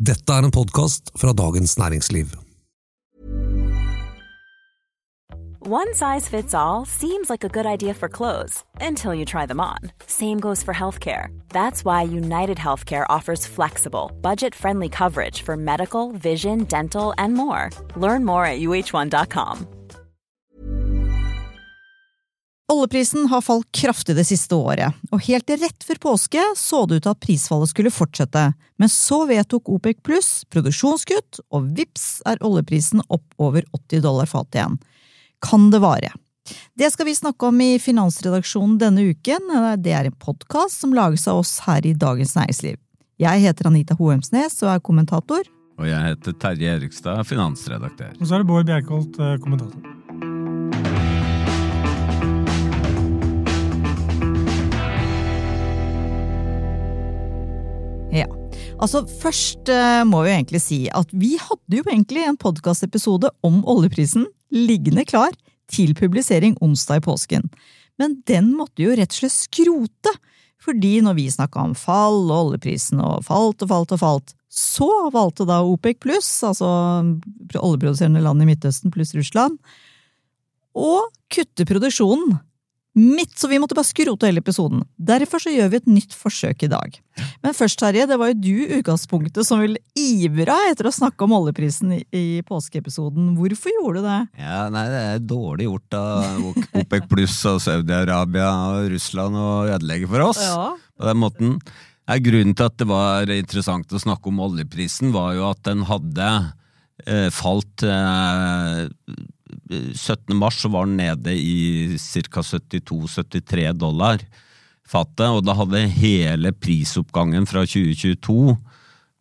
Dette er en podkast fra Dagens Næringsliv. One size fits all seems like a good idea for clothes until you try them on. Same goes for healthcare. That's why United Healthcare offers flexible, budget friendly coverage for medical, vision, dental, and more. Learn more at uh1.com. Oljeprisen har falt kraftig det siste året, og helt til rett før påske så det ut til at prisfallet skulle fortsette, men så vedtok OPEC pluss produksjonskutt, og vips er oljeprisen opp over 80 dollar fatet igjen. Kan det vare? Det skal vi snakke om i Finansredaksjonen denne uken. Det er en podkast som lages av oss her i Dagens Næringsliv. Jeg heter Anita Hoemsnes og er kommentator. Og jeg heter Terje Erikstad, finansredaktør. Og så er det Bård Bjerkholt, eh, kommentator. Altså, først eh, må vi jo egentlig si at vi hadde jo egentlig en podkastepisode om oljeprisen liggende klar til publisering onsdag i påsken. Men den måtte jo rett og slett skrote, fordi når vi snakka om fall og oljeprisen og falt og falt og falt, så valgte da OPEC pluss, altså oljeproduserende land i Midtøsten pluss Russland, å kutte produksjonen midt, så vi måtte bare skrote hele episoden. Derfor så gjør vi et nytt forsøk i dag. Men først, Terje, det var jo du i utgangspunktet som ville ivra etter å snakke om oljeprisen i, i påskeepisoden. Hvorfor gjorde du det? Ja, nei, Det er dårlig gjort av OPEC pluss og Saudi-Arabia og Russland å ødelegge for oss Ja. på den måten. Ja, grunnen til at det var interessant å snakke om oljeprisen, var jo at den hadde eh, falt eh, 17. mars så var den nede i ca. 72-73 dollar fatet, og da hadde hele prisoppgangen fra 2022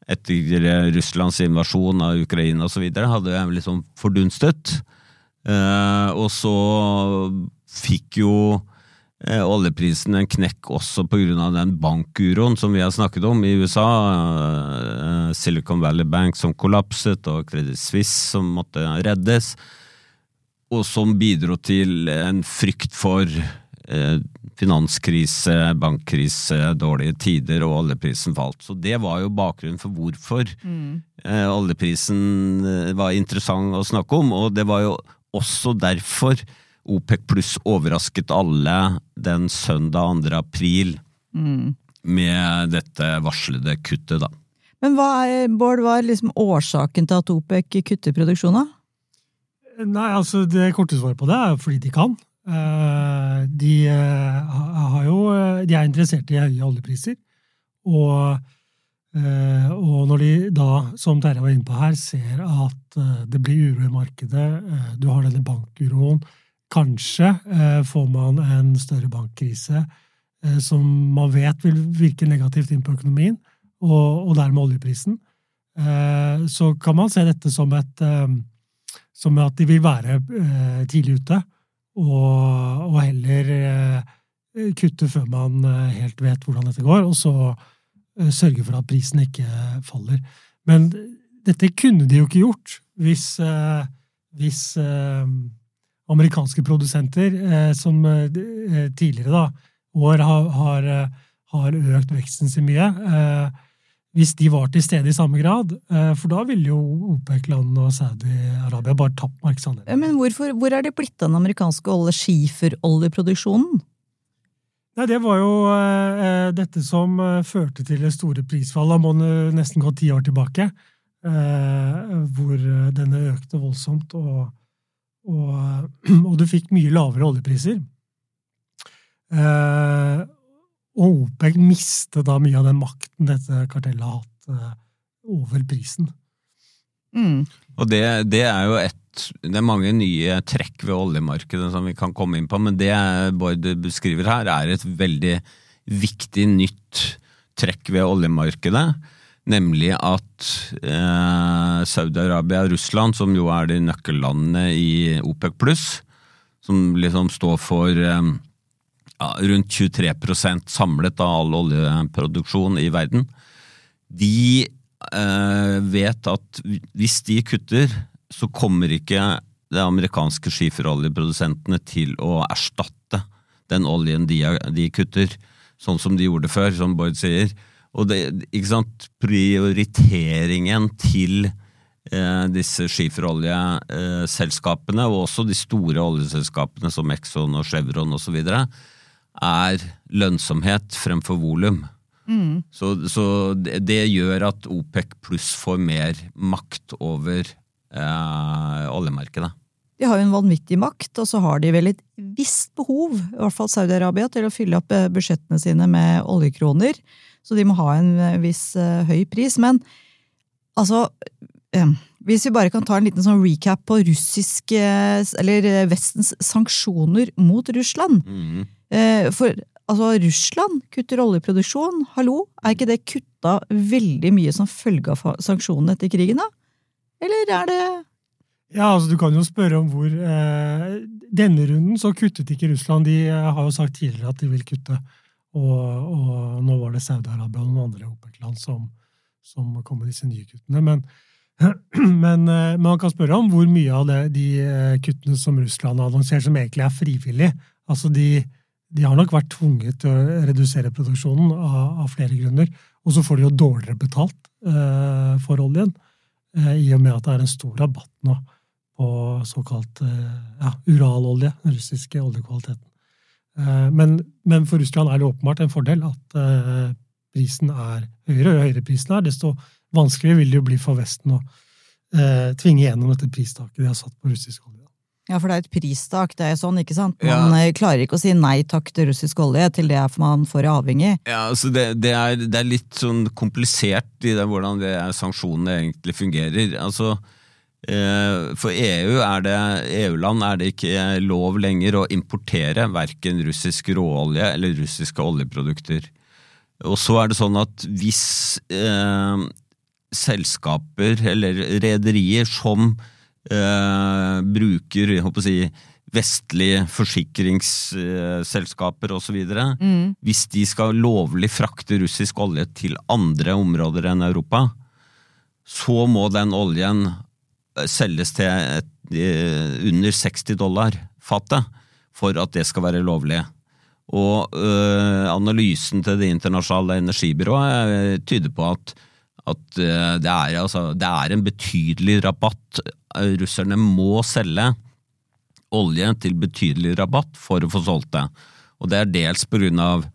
etter Russlands invasjon av Ukraina osv. hadde liksom fordunstet. Eh, og så fikk jo eh, oljeprisen en knekk også pga. den bankuroen som vi har snakket om i USA. Eh, Silicon Valley Bank som kollapset, og Credit Suisse som måtte reddes. Og som bidro til en frykt for eh, finanskrise, bankkrise, dårlige tider, og oljeprisen falt. Så det var jo bakgrunnen for hvorfor eh, oljeprisen eh, var interessant å snakke om, og det var jo også derfor OPEC pluss overrasket alle den søndag 2. april med dette varslede kuttet, da. Men hva er, Bård, hva er liksom årsaken til at OPEC kutter produksjonen? Nei, altså Det korte svaret på det er fordi de kan. Eh, De, eh, jo, de er interessert i høye oljepriser. Og, eh, og når de da, som Terje var inne på her, ser at eh, det blir uro i markedet, eh, du har denne bankuroen Kanskje eh, får man en større bankkrise eh, som man vet vil virke negativt inn på økonomien, og, og dermed oljeprisen. Eh, Så kan man se dette som et eh, som at de vil være eh, tidlig ute, og, og heller eh, kutte før man eh, helt vet hvordan dette går, og så eh, sørge for at prisen ikke faller. Men dette kunne de jo ikke gjort hvis, eh, hvis amerikanske produsenter, som tidligere da, år har, har, har økt veksten sin mye, hvis de var til stede i samme grad, eh, for da ville jo OPEC-land og Saudi-Arabia bare tapt markedsandelen. Men hvorfor, hvor er det blitt av den amerikanske olje skiferoljeproduksjonen? Nei, det var jo eh, dette som eh, førte til det store prisfallet. Da må man nesten gå ti år tilbake, eh, hvor eh, denne økte voldsomt, og, og, og du fikk mye lavere oljepriser. Eh, og OPEC mistet da mye av den makten dette kartellet har hatt eh, over prisen. Mm. Og det, det er jo et Det er mange nye trekk ved oljemarkedet som vi kan komme inn på, men det Bård beskriver her, er et veldig viktig nytt trekk ved oljemarkedet. Nemlig at eh, Saudi-Arabia og Russland, som jo er de nøkkellandene i OPEC pluss, som liksom står for eh, ja, rundt 23% samlet av all oljeproduksjon i verden, de eh, vet at hvis de kutter, så kommer ikke de amerikanske skiferoljeprodusentene til å erstatte den oljen de, de kutter, sånn som de gjorde før, som Bård sier. Og det, ikke sant, prioriteringen til eh, disse skiferoljeselskapene, og også de store oljeselskapene som Exxon og Chevron osv., er lønnsomhet fremfor volum. Så, så det, det gjør at OPEC pluss får mer makt over eh, oljemarkedet. De har jo en vanvittig makt, og så har de vel et visst behov, i hvert fall Saudi-Arabia, til å fylle opp eh, budsjettene sine med oljekroner. Så de må ha en eh, viss eh, høy pris. Men altså eh, Hvis vi bare kan ta en liten sånn recap på russiske, eller Vestens sanksjoner mot Russland. Eh, For altså, Russland kutter oljeproduksjon, hallo? Er ikke det kutta veldig mye som følge av sanksjonene etter krigen, da? Eller er det Ja, altså Du kan jo spørre om hvor eh, Denne runden så kuttet ikke Russland. De eh, har jo sagt tidligere at de vil kutte. Og, og nå var det Saudi-Arabia og noen andre OPEC-land som, som kom med disse nye kuttene. Men, men eh, man kan spørre om hvor mye av det, de eh, kuttene som Russland har annonsert, som egentlig er frivillig. Altså de, de har nok vært tvunget til å redusere produksjonen av, av flere grunner. Og så får de jo dårligere betalt eh, for oljen, eh, i og med at det er en stor rabatt nå på såkalt eh, ja, uralolje, den russiske oljekvaliteten. Eh, Men, men for Russland er det åpenbart en fordel at eh, prisen er høyere. Jo høyere prisen er, desto vanskeligere vil det jo bli for Vesten å eh, tvinge gjennom dette pristaket de har satt på russisk olje. Ja, for det er et pristak, det er sånn, ikke sant? Man ja. klarer ikke å si nei takk til russisk olje, til det man får avhengig. Ja, altså det, det, er, det er litt sånn komplisert i det, hvordan det er sanksjonene egentlig fungerer. Altså, eh, for EU er det, EU-land er det ikke lov lenger å importere verken russisk råolje eller russiske oljeprodukter. Og så er det sånn at hvis eh, selskaper eller rederier som eh, bruker jeg håper å si, vestlige forsikringsselskaper osv. Mm. Hvis de skal lovlig frakte russisk olje til andre områder enn Europa, så må den oljen eh, selges til et, eh, under 60 dollar fatet for at det skal være lovlig. Og øh, analysen til Det internasjonale energibyrået tyder på at, at øh, det, er, altså, det er en betydelig rabatt. Øh, Russerne må selge olje til betydelig rabatt for å få solgt det. Og det er dels på grunn av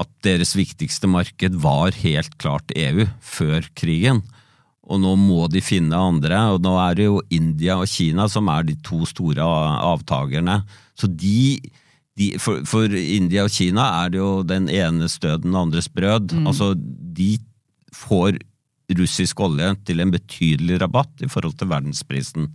at deres viktigste marked var helt klart EU før krigen. Og nå må de finne andre, og nå er det jo India og Kina som er de to store avtakerne. Så de, de for, for India og Kina er det jo den enes død, den andres brød. Altså, de får russisk olje til en betydelig rabatt i forhold til verdensprisen.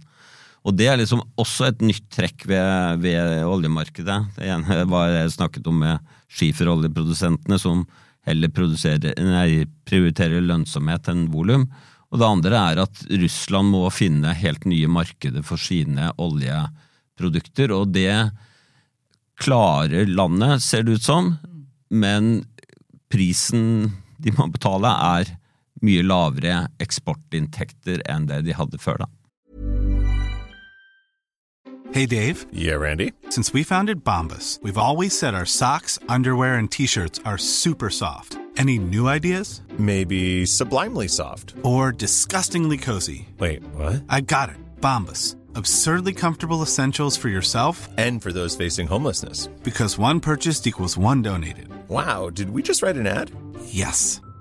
Og det er liksom også et nytt trekk ved, ved oljemarkedet. Det ene var jeg snakket om med skiferoljeprodusentene, som heller nei, prioriterer lønnsomhet enn volum. Og det andre er at Russland må finne helt nye markeder for sine oljeprodukter, og det klarer landet, ser det ut som, men prisen de må betale er mye lavere eksportinntekter enn det de hadde før da. Hey Dave, Yeah, Randy. since we founded Bombus, we've always said our socks, underwear, and t shirts are super soft. Any new ideas? Maybe sublimely soft. Or disgustingly cozy? Wait, what? I got it. Bombus. Absurdly comfortable essentials for yourself And for those facing homelessness. because one purchased equals one donated. Wow, did we just write an ad? Yes.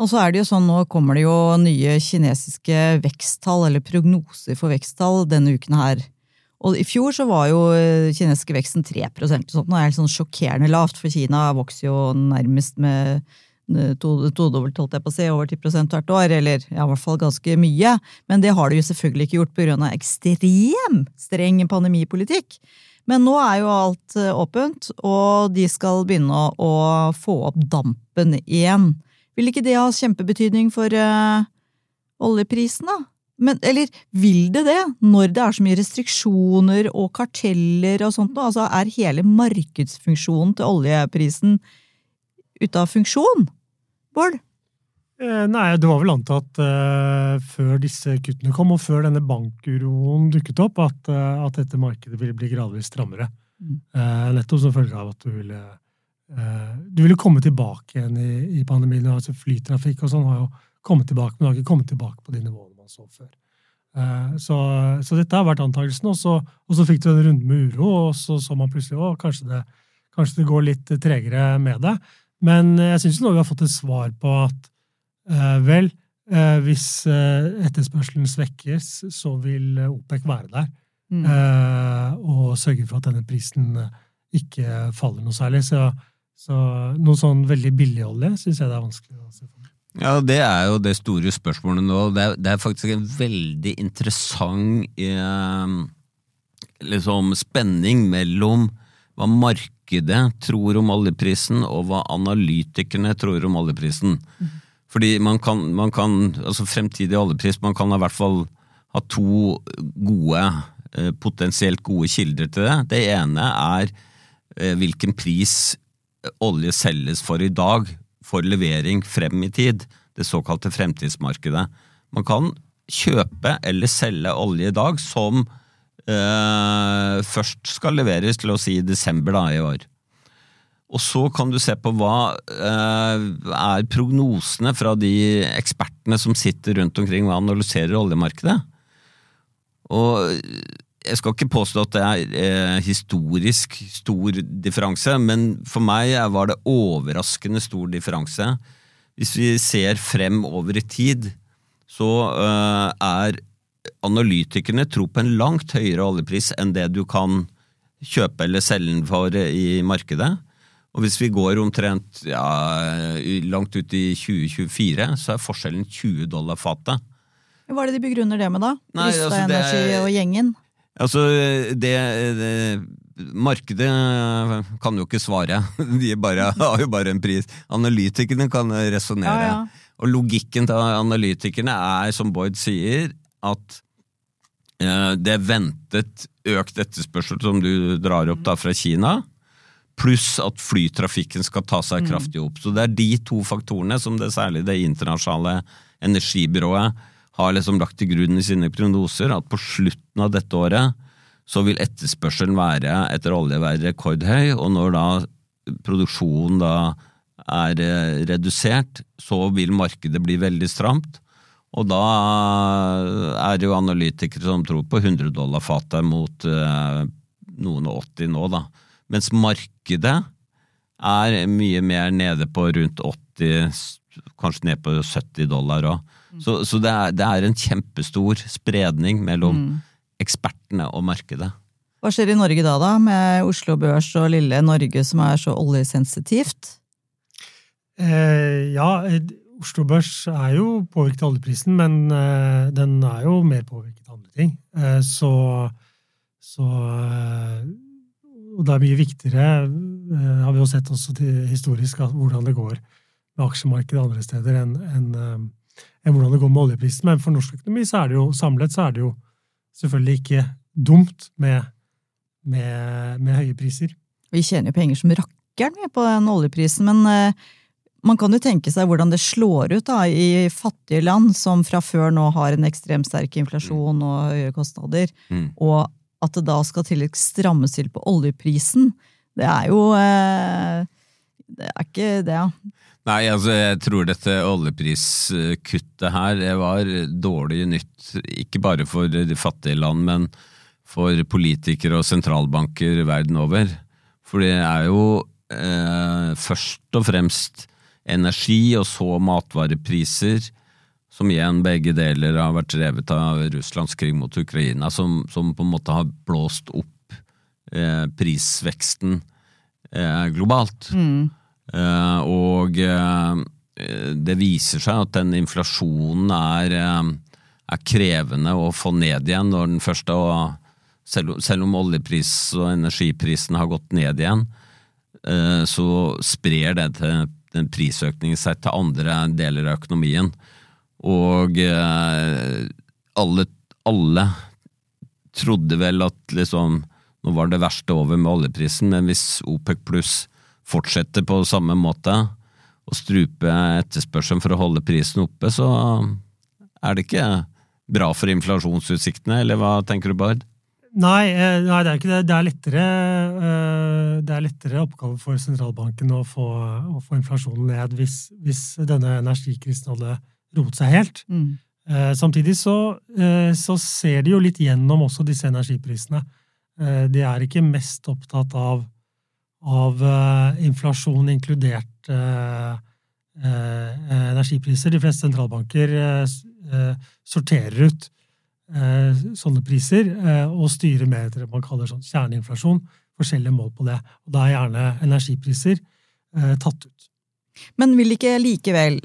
Og så er det jo sånn, nå kommer det jo nye kinesiske veksttall, eller prognoser for veksttall, denne uken her. Og i fjor så var jo eh, kinesiske veksten 3 og sånt. Nå er det sånn sjokkerende lavt, for Kina vokser jo nærmest med eh, todobbelt, holdt jeg på å si, over 10 hvert år, eller ja, i hvert fall ganske mye. Men det har det jo selvfølgelig ikke gjort pga. ekstrem streng pandemipolitikk. Men nå er jo alt eh, åpent, og de skal begynne å få opp dampen igjen. Vil ikke det ha kjempebetydning for uh, oljeprisen, da? Men, eller vil det det, når det er så mye restriksjoner og karteller og sånt? Altså, er hele markedsfunksjonen til oljeprisen ute av funksjon? Bård? Eh, nei, det var vel antatt uh, før disse kuttene kom, og før denne bankuroen dukket opp, at, uh, at dette markedet ville bli gradvis strammere. Mm. Uh, nettopp som følge av at du ville du vil jo komme tilbake igjen i, i pandemien. altså Flytrafikk og sånn har jo kommet tilbake, men har ikke kommet tilbake på de nivåene man så før. Eh, så, så dette har vært antakelsen, og så, og så fikk du en runde med uro, og så så man plutselig at kanskje det, kanskje det går litt tregere med det. Men jeg syns nå vi har fått et svar på at eh, vel, hvis etterspørselen svekkes, så vil OPEC være der mm. og sørge for at denne prisen ikke faller noe særlig. Så så noe sånn veldig billig olje syns jeg det er vanskelig å se for meg. Ja, Det er jo det store spørsmålet nå. Det er, det er faktisk en veldig interessant eh, liksom spenning mellom hva markedet tror om oljeprisen, og hva analytikerne tror om oljeprisen. Mm. Fordi man kan, man kan, altså Fremtidig oljepris Man kan i hvert fall ha to gode, eh, potensielt gode kilder til det. Det ene er eh, hvilken pris olje selges for i dag, for levering frem i tid, det såkalte fremtidsmarkedet. Man kan kjøpe eller selge olje i dag som eh, først skal leveres til å si desember da, i år. Og så kan du se på hva eh, er prognosene fra de ekspertene som sitter rundt omkring og analyserer oljemarkedet. Og jeg skal ikke påstå at det er eh, historisk stor differanse, men for meg var det overraskende stor differanse. Hvis vi ser frem over i tid, så eh, er analytikerne tro på en langt høyere oljepris enn det du kan kjøpe eller selge den for i markedet. Og hvis vi går omtrent ja, langt ut i 2024, så er forskjellen 20 dollar fatet. Hva er det de begrunner det med, da? Rysta altså, Energi og gjengen? Altså, det, det Markedet kan jo ikke svare. De bare, har jo bare en pris. Analytikerne kan resonnere. Ja, ja. Og logikken til analytikerne er, som Boyd sier, at eh, det er ventet økt etterspørsel, som du drar opp da fra Kina, pluss at flytrafikken skal ta seg mm. kraftig opp. Så det er de to faktorene som det særlig det internasjonale energibyrået har liksom lagt til grunn i sine prognoser at på slutten av dette året så vil etterspørselen være etter olje være rekordhøy, og når da produksjonen da er eh, redusert, så vil markedet bli veldig stramt. Og da er det jo analytikere som tror på 100 dollar fatet mot eh, noen og 80 nå, da. Mens markedet er mye mer nede på rundt 80, kanskje ned på 70 dollar òg. Så, så det, er, det, er, en kjempestor spredning mellom mm. ekspertene og markedet. Hva skjer i Norge da, da, med Oslo Børs og lille Norge som er så oljesensitivt? Eh, ja, Oslo Børs er jo påvirket av oljeprisen, men eh, den er jo mer påvirket av andre ting. Eh, så, så eh, Og det er mye viktigere, eh, har vi jo sett også historisk, hvordan det går med aksjemarkedet andre steder enn en, eh, enn hvordan det går med oljeprisen. Men for norsk økonomi så er det jo samlet så er det jo selvfølgelig ikke dumt med, med, med høye priser. Vi tjener jo penger som rakkeren med på den oljeprisen, men uh, man kan jo tenke seg hvordan det slår ut da, i fattige land som fra før nå har en ekstremt sterk inflasjon og høye kostnader, Mm. og at det da skal til strammes til på oljeprisen. Det er jo eh, Det er ikke det, ja. Nei, altså jeg tror dette oljepriskuttet her var dårlig nytt, ikke bare for de fattige land, men for politikere og sentralbanker verden over. For det er jo eh, først og fremst energi og så matvarepriser, som igjen begge deler har vært drevet av Russlands krig mot Ukraina, som, som på en måte har blåst opp eh, prisveksten eh, globalt. Eh, og eh, det viser seg at den inflasjonen er, eh, er krevende å få ned igjen når den første og selv, selv om oljepris og energiprisen har gått ned igjen, eh, så sprer det til den prisøkningen seg til andre deler av økonomien. Og eh, alle, alle trodde vel at liksom nå var det verste over med oljeprisen, men hvis OPEC pluss fortsetter på samme måte og strupe etterspørselen for å holde prisen oppe, så er det ikke bra for inflasjonsutsiktene, eller hva tenker du, Bard? Nei, eh, nei, det er ikke det. Det er lettere, eh, det er lettere oppgave for sentralbanken å få, å få inflasjonen ned hvis, hvis denne energikrisen hadde roet seg helt. Mm. Eh, Samtidig så, eh, så ser de jo litt gjennom også disse energiprisene. Eh, De er ikke mest opptatt av, av eh, inflasjon, inkludert eh, eh, energipriser. De fleste sentralbanker sorterer ut eh, sånne priser og styrer med etter det man kaller sånn kjerneinflasjon. Forskjellige mål på det. Og da er gjerne energipriser eh, tatt ut. Men vil ikke likevel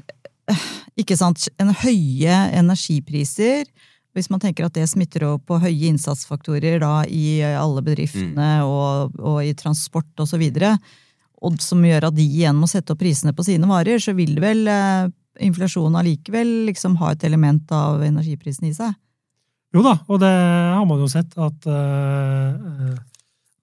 ikke sant, en høye energipriser hvis man tenker at det smitter over på høye innsatsfaktorer da, i alle bedriftene og, og i transport osv., og, så videre, og som gjør at de igjen må sette opp prisene på sine varer, så vil vel eh, inflasjonen allikevel liksom ha et element av energiprisen i seg? Jo da, og det har man jo sett at, uh,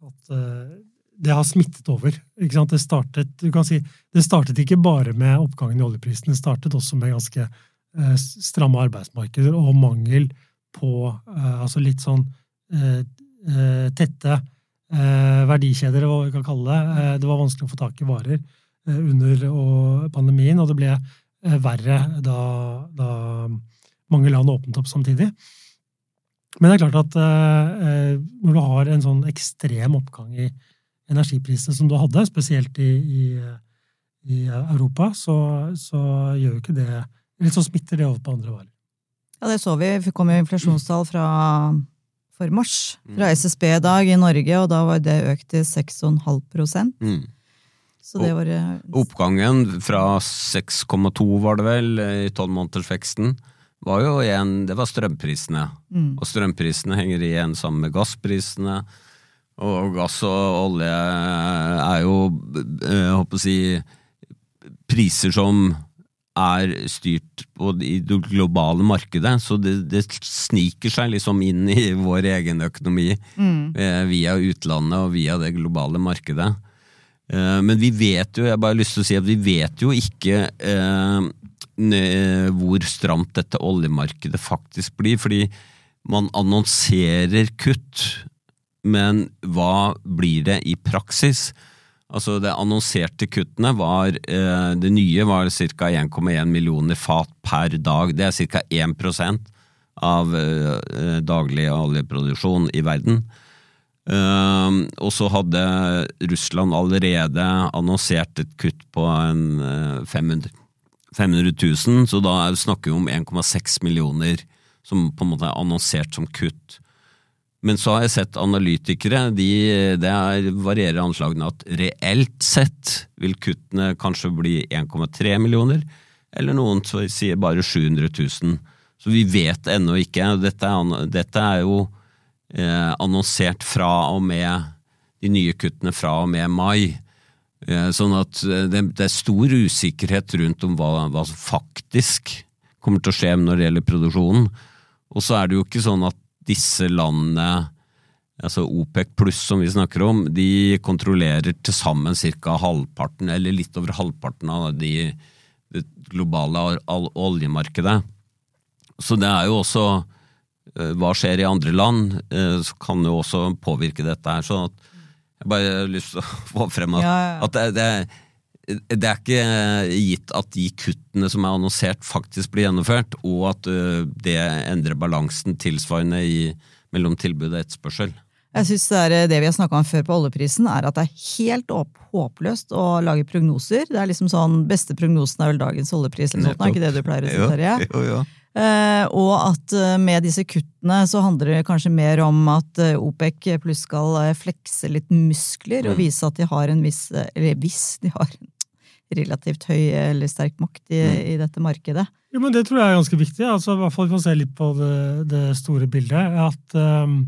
at eh, det har smittet over. Det, startet, si, det startet ikke bare med oppgangen i oljeprisen, det startet også med ganske eh, stramme arbeidsmarkeder og mangel på eh, altså litt sånn eh, eh, tette eh, verdikjeder, hva vi kan kalle det. Eh, det var vanskelig å få tak i varer under og pandemien, og det ble verre da, da mange land åpnet opp samtidig. Men det er klart at når du har en sånn ekstrem oppgang i energiprisene som du hadde, spesielt i, i, i Europa, så, så gjør jo ikke det Eller så smitter det over på andre varer. Ja, det så vi. Vi kom jo inflasjonstall fra, for mars fra SSB i dag i Norge, og da var det økt til 6,5 Mm. Så det var eh, Oppgangen fra 6,2 var det vel, i tolvmånedersveksten, var jo igjen Det var strømprisene. mm. Og strømprisene henger igjen sammen med gassprisene. Og gass og olje er jo, eh, jeg håper å si, priser som er styrt på i det globale markedet, så det, det sniker seg liksom inn i vår egen økonomi mm. via utlandet og via det globale markedet. Eh, Men vi vet jo, jeg har bare lyst til å si at vi vet jo ikke eh, hvor stramt dette oljemarkedet faktisk blir, fordi man annonserer kutt, men hva blir det i praksis? Altså Det annonserte kuttene var eh, Det nye var ca. 1,1 millioner fat per dag. Det er ca. 1% av eh, daglig oljeproduksjon i verden. Ehm, og så hadde Russland allerede annonsert et kutt på en eh, 500, 500 000, så da snakker vi om 1,6 millioner som på en måte er annonsert som kutt. Men så har jeg sett analytikere, de, det er, varierer anslagene at reelt sett vil kuttene kanskje bli 1,3 millioner, eller noen sier bare 700 000. Så vi vet ennå ikke. Dette er, dette er jo eh, annonsert fra og med de nye kuttene fra og med mai. Eh, sånn at eh, det, det er stor usikkerhet rundt om hva, hva som faktisk kommer til å skje når det gjelder produksjonen. Og så er det jo ikke sånn at disse landene altså OPEC pluss som vi snakker om, de kontrollerer til sammen ca. halvparten, eller litt over halvparten av de, det globale al- oljemarkedet. Så det er jo også eh, Hva skjer i andre land, eh, så kan jo også påvirke dette her. Så jeg bare har lyst til å få frem at, ja, ja. at det, det, det er ikke gitt at de kuttene som er annonsert, faktisk blir gjennomført, og at det endrer balansen tilsvarende i, mellom tilbud og etterspørsel. Jeg synes det, er det vi har snakka om før på oljeprisen, er at det er helt håpløst å lage prognoser. Det er liksom sånn, Beste prognosen er vel dagens oljepris, eller sånt, er ikke det du pleier å si, Terje? jo, jo. Eh, og at uh, med disse kuttene så handler det kanskje mer om at uh, OPEC pluss skal eh, flekse litt muskler Mm. og vise at de har en viss eh, Eller viss, de har en relativt høy eller sterk makt i, Mm. i dette markedet. Jo, men Det tror jeg er ganske viktig. altså i hvert fall Vi kan se litt på det, det store bildet. At, um,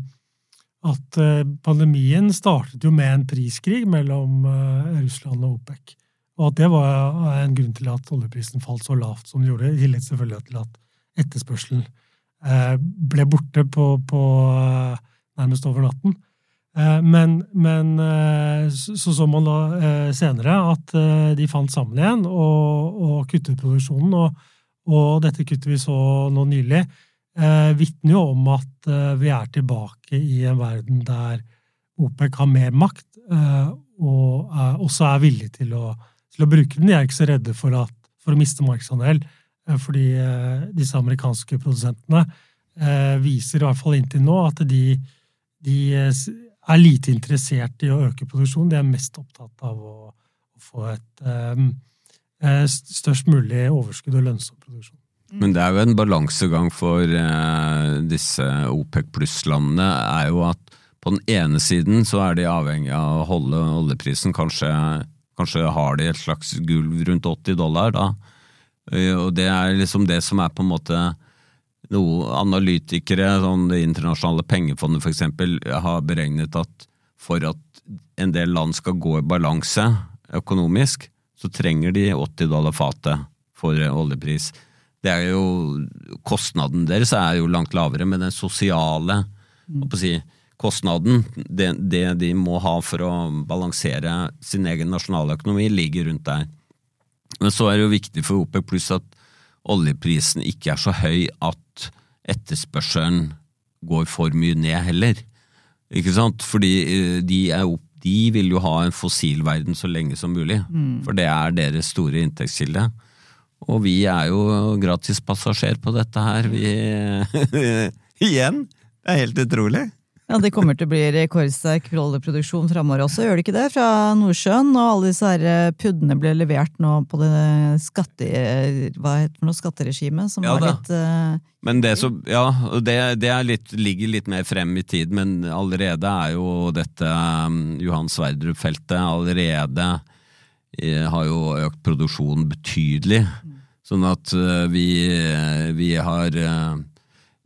at uh, pandemien startet jo med en priskrig mellom uh, Russland og OPEC. Og at det var uh, en grunn til at oljeprisen falt så lavt som den gjorde. I tillegg selvfølgelig til at etterspørselen uh, ble borte på, på uh, nærmest over natten. Eh, Men, men eh, så så man da eh, senere at de fant sammen igjen og, og kuttet produksjonen. Og, og dette kuttet vi så nå nylig, vitner jo om at vi er tilbake i en verden der OPEC har mer makt, og er, også er villig til å, til å bruke den. De er ikke så redde for, at, for å miste markedsandel, fordi disse amerikanske produsentene viser i hvert fall inntil nå at de, de er lite interessert i å øke produksjonen. De er mest opptatt av å, å få et eh, eh, størst mulig overskudd og lønnsom produksjon. Men det er jo en balansegang for eh, disse OPEC pluss-landene, er jo at på den ene siden så er de avhengig av å holde oljeprisen, kanskje, kanskje har de et slags gulv rundt 80 dollar da. Eh, Og det er liksom det som er på en måte noe analytikere, sånn Det internasjonale pengefondet eksempel, har beregnet at for at en del land skal gå i balanse økonomisk, så trenger de 80 dollar fatet for oljepris. Det er jo, Kostnaden deres er jo langt lavere, men den sosiale hva si, kostnaden, det, det de må ha for å balansere sin egen nasjonaløkonomi, ligger rundt der. Men så er det jo viktig for OPEC pluss at oljeprisen ikke er så høy at etterspørselen går for mye ned heller. Ikke sant? Fordi eh, de, er, opp- de vil jo ha en fossilverden så lenge som mulig, for det er deres store inntektskilde. Og vi er jo gratis passasjer på dette her, vi Igjen! Det er helt utrolig. Ja, Det kommer til å bli rekordsterk rolleproduksjon framover også, gjør det ikke det? Fra Nordsjøen, og alle disse her eh, puddene ble levert nå på det skatte... Hva heter det? Skatteregimet, som Ja var litt uh, Men det, som, ja, det, det litt, ligger litt mer frem i tid, men allerede er jo dette um, Johan Sverdrup-feltet allerede eh, har jo økt produksjonen betydelig. Sånn at eh, vi, eh, vi har eh,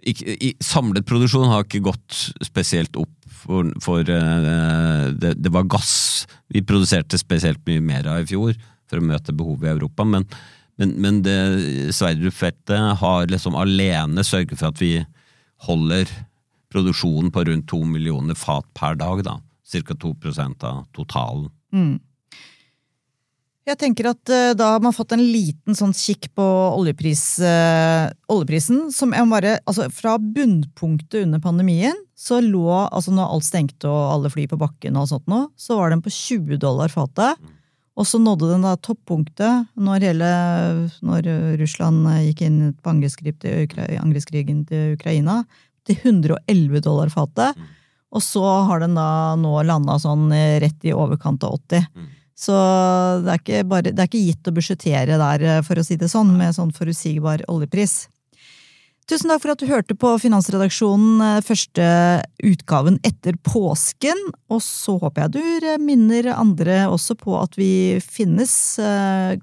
ikke, i, Samlet produksjon har ikke gått spesielt opp, for, for uh, det, det var gass vi produserte spesielt mye mer av i fjor for å møte behovet i Europa, men men, men det Sverdrup-feltet har liksom alene sørget for at vi holder produksjonen på rundt to millioner fat per dag, da. Ca. 2 av totalen. mm. Jeg tenker at eh, da har man fått en liten sånn kikk på oljepris, eh, oljeprisen, som jeg bare Altså, fra bunnpunktet under pandemien, så lå Altså, når alt stengte og alle fly på bakken og sånt nå, så var den på 20 dollar fatet. Og så nådde den da toppunktet når hele Når Russland gikk inn på angrepskrigen til Ukraina, til 111 dollar fatet. Og så har den da nå landa sånn eh, rett i overkant av 80. Så det er ikke, bare, det er ikke gitt å budsjettere der, eh, for å si det sånn, med sånn forutsigbar oljepris. Tusen takk for at du hørte på Finansredaksjonen eh, første utgaven etter påsken. Og så håper jeg du eh, minner andre også på at vi finnes.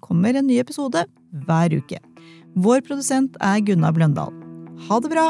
Kommer en ny episode hver uke. Vår produsent er Gunnar Bløndal. Ha det bra!